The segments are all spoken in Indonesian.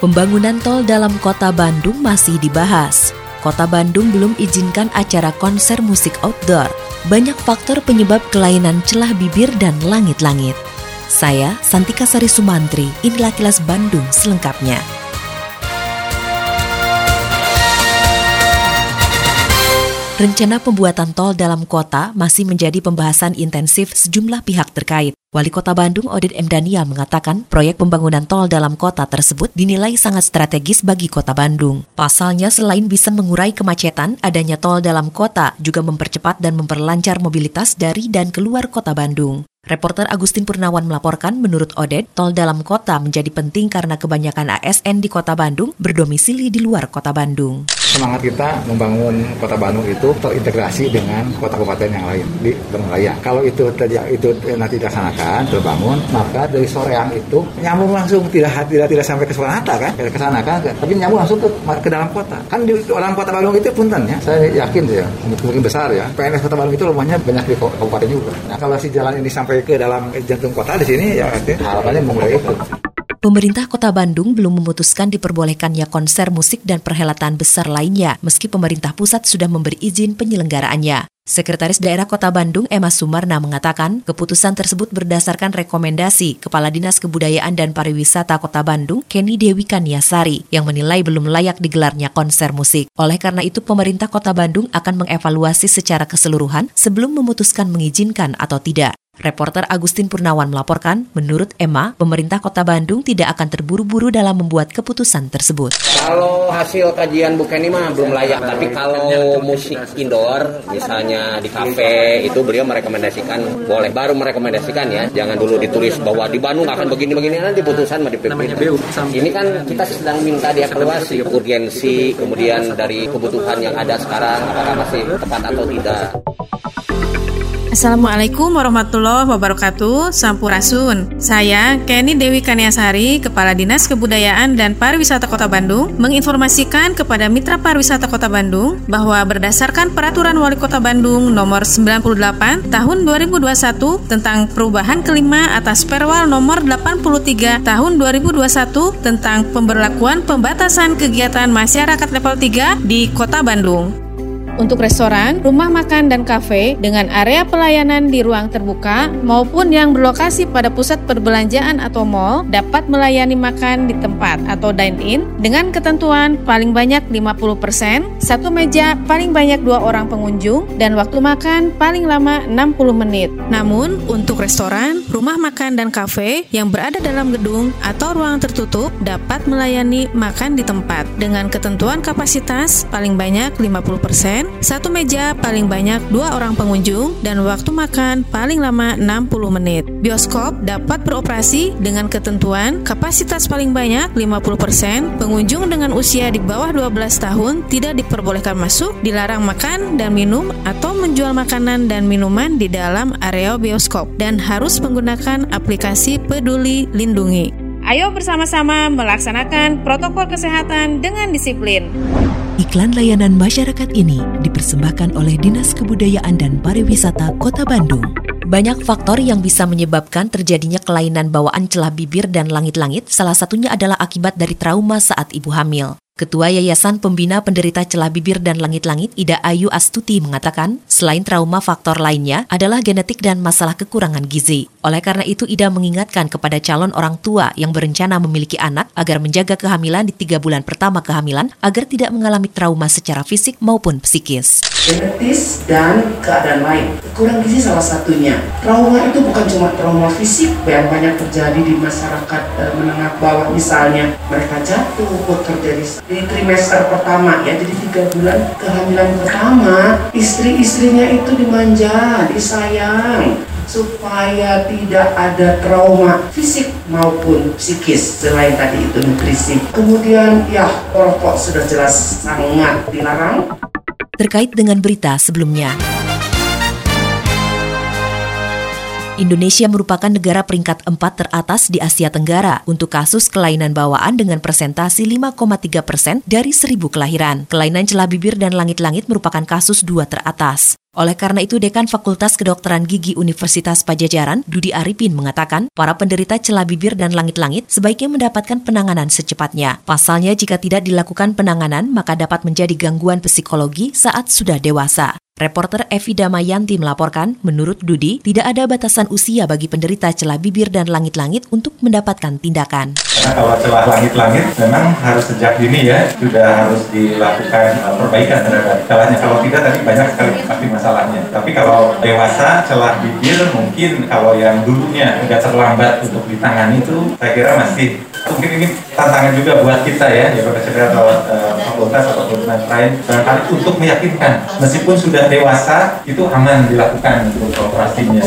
Pembangunan tol dalam kota Bandung masih dibahas. Kota Bandung belum izinkan acara konser musik outdoor. Banyak faktor penyebab kelainan celah bibir dan langit-langit. Saya, Santika Sari Sumantri, inilah kilas Bandung selengkapnya. Rencana pembuatan tol dalam kota masih menjadi pembahasan intensif sejumlah pihak terkait. Wali Kota Bandung Oded M. Daniel mengatakan proyek pembangunan tol dalam kota tersebut dinilai sangat strategis bagi kota Bandung. Pasalnya selain bisa mengurai kemacetan, adanya tol dalam kota juga mempercepat dan memperlancar mobilitas dari dan keluar kota Bandung. Reporter Agustin Purnawan melaporkan, menurut Oded, tol dalam kota menjadi penting karena kebanyakan ASN di kota Bandung berdomisili di luar kota Bandung. Semangat kita membangun kota Bandung itu terintegrasi dengan kota kabupaten yang lain di Bandung. Kalau itu terjadi itu nanti dilaksanakan, terbangun, maka dari soreang itu nyambung langsung tidak tidak tidak sampai ke Soekarno kan, ke sana kan, tapi nyambung langsung ke, ke dalam kota. Kan di dalam kota Bandung itu punten ya, saya yakin ya, mungkin besar ya. PNS kota Bandung itu rumahnya banyak di kabupaten juga. Nah kalau si jalan ini sampai ke dalam jantung kota di sini ya harapannya memulai itu. Pemerintah Kota Bandung belum memutuskan diperbolehkannya konser musik dan perhelatan besar lainnya, meski pemerintah pusat sudah memberi izin penyelenggaraannya. Sekretaris Daerah Kota Bandung Emma Sumarna mengatakan keputusan tersebut berdasarkan rekomendasi Kepala Dinas Kebudayaan dan Pariwisata Kota Bandung Kenny Dewi Kaniasari yang menilai belum layak digelarnya konser musik. Oleh karena itu pemerintah Kota Bandung akan mengevaluasi secara keseluruhan sebelum memutuskan mengizinkan atau tidak. Reporter Agustin Purnawan melaporkan, menurut Emma, pemerintah kota Bandung tidak akan terburu-buru dalam membuat keputusan tersebut. Kalau hasil kajian bukan ini mah belum layak, tapi kalau musik indoor, misalnya di kafe, itu beliau merekomendasikan boleh. Baru merekomendasikan ya, jangan dulu ditulis bahwa di Bandung akan begini-begini, nanti putusan dipimpin. Ini kan kita sedang minta dievaluasi urgensi, kemudian dari kebutuhan yang ada sekarang, apakah masih tepat atau tidak. Assalamualaikum warahmatullahi wabarakatuh. Sampurasun. Saya Kenny Dewi Kaniasari Kepala Dinas Kebudayaan dan Pariwisata Kota Bandung Menginformasikan kepada Mitra Pariwisata Kota Bandung Bahwa berdasarkan Peraturan Wali Kota Bandung Nomor 98 Tahun 2021 Tentang perubahan kelima atas Perwal Nomor 83 Tahun 2021 Tentang pemberlakuan pembatasan kegiatan masyarakat level 3 di Kota Bandung untuk restoran, rumah makan, dan kafe dengan area pelayanan di ruang terbuka maupun yang berlokasi pada pusat perbelanjaan atau mall dapat melayani makan di tempat atau dine-in dengan ketentuan paling banyak 50%, satu meja paling banyak dua orang pengunjung, dan waktu makan paling lama 60 menit. Namun, untuk restoran, rumah makan, dan kafe yang berada dalam gedung atau ruang tertutup dapat melayani makan di tempat dengan ketentuan kapasitas paling banyak 50%, satu meja paling banyak dua orang pengunjung dan waktu makan paling lama 60 menit. Bioskop dapat beroperasi dengan ketentuan kapasitas paling banyak 50%, pengunjung dengan usia di bawah 12 tahun tidak diperbolehkan masuk, dilarang makan dan minum atau menjual makanan dan minuman di dalam area bioskop dan harus menggunakan aplikasi Peduli Lindungi. Ayo bersama-sama melaksanakan protokol kesehatan dengan disiplin. Iklan layanan masyarakat ini dipersembahkan oleh Dinas Kebudayaan dan Pariwisata Kota Bandung. Banyak faktor yang bisa menyebabkan terjadinya kelainan bawaan celah bibir dan langit-langit, salah satunya adalah akibat dari trauma saat ibu hamil. Ketua Yayasan Pembina Penderita Celah Bibir dan Langit-Langit Ida Ayu Astuti mengatakan, selain trauma faktor lainnya adalah genetik dan masalah kekurangan gizi. Oleh karena itu, Ida mengingatkan kepada calon orang tua yang berencana memiliki anak agar menjaga kehamilan di tiga bulan pertama kehamilan agar tidak mengalami trauma secara fisik maupun psikis. Genetis dan keadaan lain. Kurang gizi salah satunya. Trauma itu bukan cuma trauma fisik yang banyak terjadi di masyarakat e, menengah bawah misalnya mereka jatuh, bekerja di di trimester pertama ya jadi tiga bulan kehamilan pertama istri-istrinya itu dimanja disayang supaya tidak ada trauma fisik maupun psikis selain tadi itu nutrisi. Kemudian ya rokok sudah jelas sangat dilarang. Terkait dengan berita sebelumnya. Indonesia merupakan negara peringkat 4 teratas di Asia Tenggara untuk kasus kelainan bawaan dengan presentasi 5,3 persen dari seribu kelahiran. Kelainan celah bibir dan langit-langit merupakan kasus dua teratas. Oleh karena itu, Dekan Fakultas Kedokteran Gigi Universitas Pajajaran, Dudi Arifin mengatakan, para penderita celah bibir dan langit-langit sebaiknya mendapatkan penanganan secepatnya. Pasalnya, jika tidak dilakukan penanganan, maka dapat menjadi gangguan psikologi saat sudah dewasa. Reporter Evi Damayanti melaporkan, menurut Dudi, tidak ada batasan usia bagi penderita celah bibir dan langit-langit untuk mendapatkan tindakan. Karena kalau celah langit-langit memang harus sejak dini ya, sudah harus dilakukan uh, perbaikan terhadap celahnya. Kalau tidak tadi banyak sekali pasti masalahnya. Tapi kalau dewasa celah bibir mungkin kalau yang dulunya agak terlambat untuk ditangani itu saya kira masih mungkin ini tantangan juga buat kita ya, ya profesor atau uh, fakultas ataupun lain barangkali untuk meyakinkan meskipun sudah dewasa itu aman dilakukan untuk operasinya.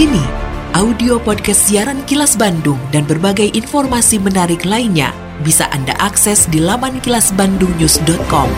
Kini, audio podcast siaran Kilas Bandung dan berbagai informasi menarik lainnya bisa Anda akses di laman kilasbandungnews.com.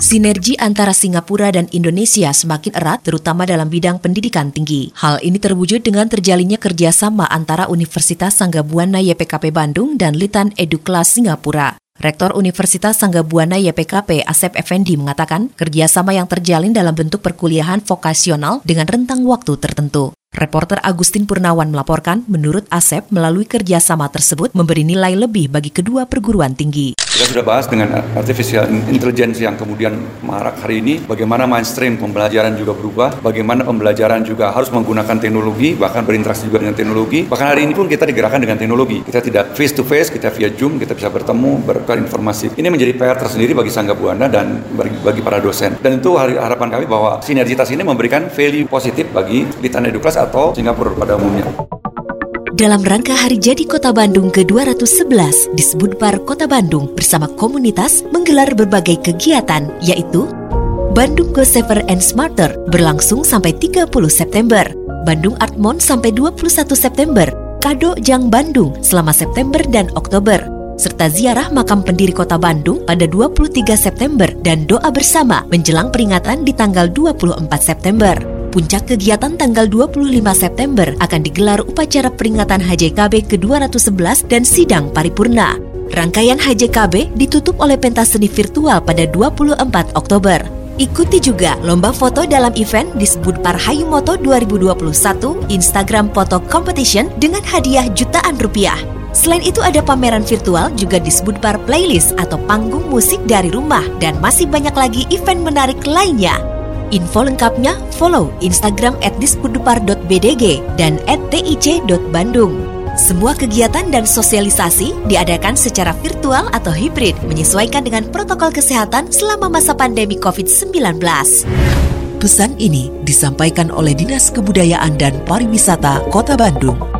Sinergi antara Singapura dan Indonesia semakin erat, terutama dalam bidang pendidikan tinggi. Hal ini terwujud dengan terjalinnya kerjasama antara Universitas Sanggabuana YPKP Bandung dan Litan Eduklas Singapura. Rektor Universitas Sanggabuana YPKP Asep Effendi mengatakan kerjasama yang terjalin dalam bentuk perkuliahan vokasional dengan rentang waktu tertentu. Reporter Agustin Purnawan melaporkan, menurut Asep, melalui kerjasama tersebut memberi nilai lebih bagi kedua perguruan tinggi. Kita sudah bahas dengan artificial intelligence yang kemudian marak hari ini, bagaimana mainstream pembelajaran juga berubah, bagaimana pembelajaran juga harus menggunakan teknologi, bahkan berinteraksi juga dengan teknologi. Bahkan hari ini pun kita digerakkan dengan teknologi. Kita tidak face to face, kita via Zoom, kita bisa bertemu, bertukar informasi. Ini menjadi PR tersendiri bagi Sangga Buana dan bagi para dosen. Dan itu harapan kami bahwa sinergitas ini memberikan value positif bagi Litan Eduklas atau Singapura pada umumnya. Dalam rangka Hari Jadi Kota Bandung ke-211 di Sebudpar Kota Bandung bersama komunitas menggelar berbagai kegiatan yaitu Bandung Go Safer and Smarter berlangsung sampai 30 September, Bandung Art Mon sampai 21 September, Kado Jang Bandung selama September dan Oktober, serta ziarah makam pendiri kota Bandung pada 23 September dan doa bersama menjelang peringatan di tanggal 24 September. Puncak kegiatan tanggal 25 September akan digelar upacara peringatan HJKB ke-211 dan sidang paripurna. Rangkaian HJKB ditutup oleh pentas seni virtual pada 24 Oktober. Ikuti juga lomba foto dalam event disebut Parhayumoto 2021 Instagram Photo Competition dengan hadiah jutaan rupiah. Selain itu ada pameran virtual juga disebut bar playlist atau panggung musik dari rumah dan masih banyak lagi event menarik lainnya. Info lengkapnya follow Instagram at dispudupar.bdg dan at tic.bandung. Semua kegiatan dan sosialisasi diadakan secara virtual atau hibrid menyesuaikan dengan protokol kesehatan selama masa pandemi COVID-19. Pesan ini disampaikan oleh Dinas Kebudayaan dan Pariwisata Kota Bandung.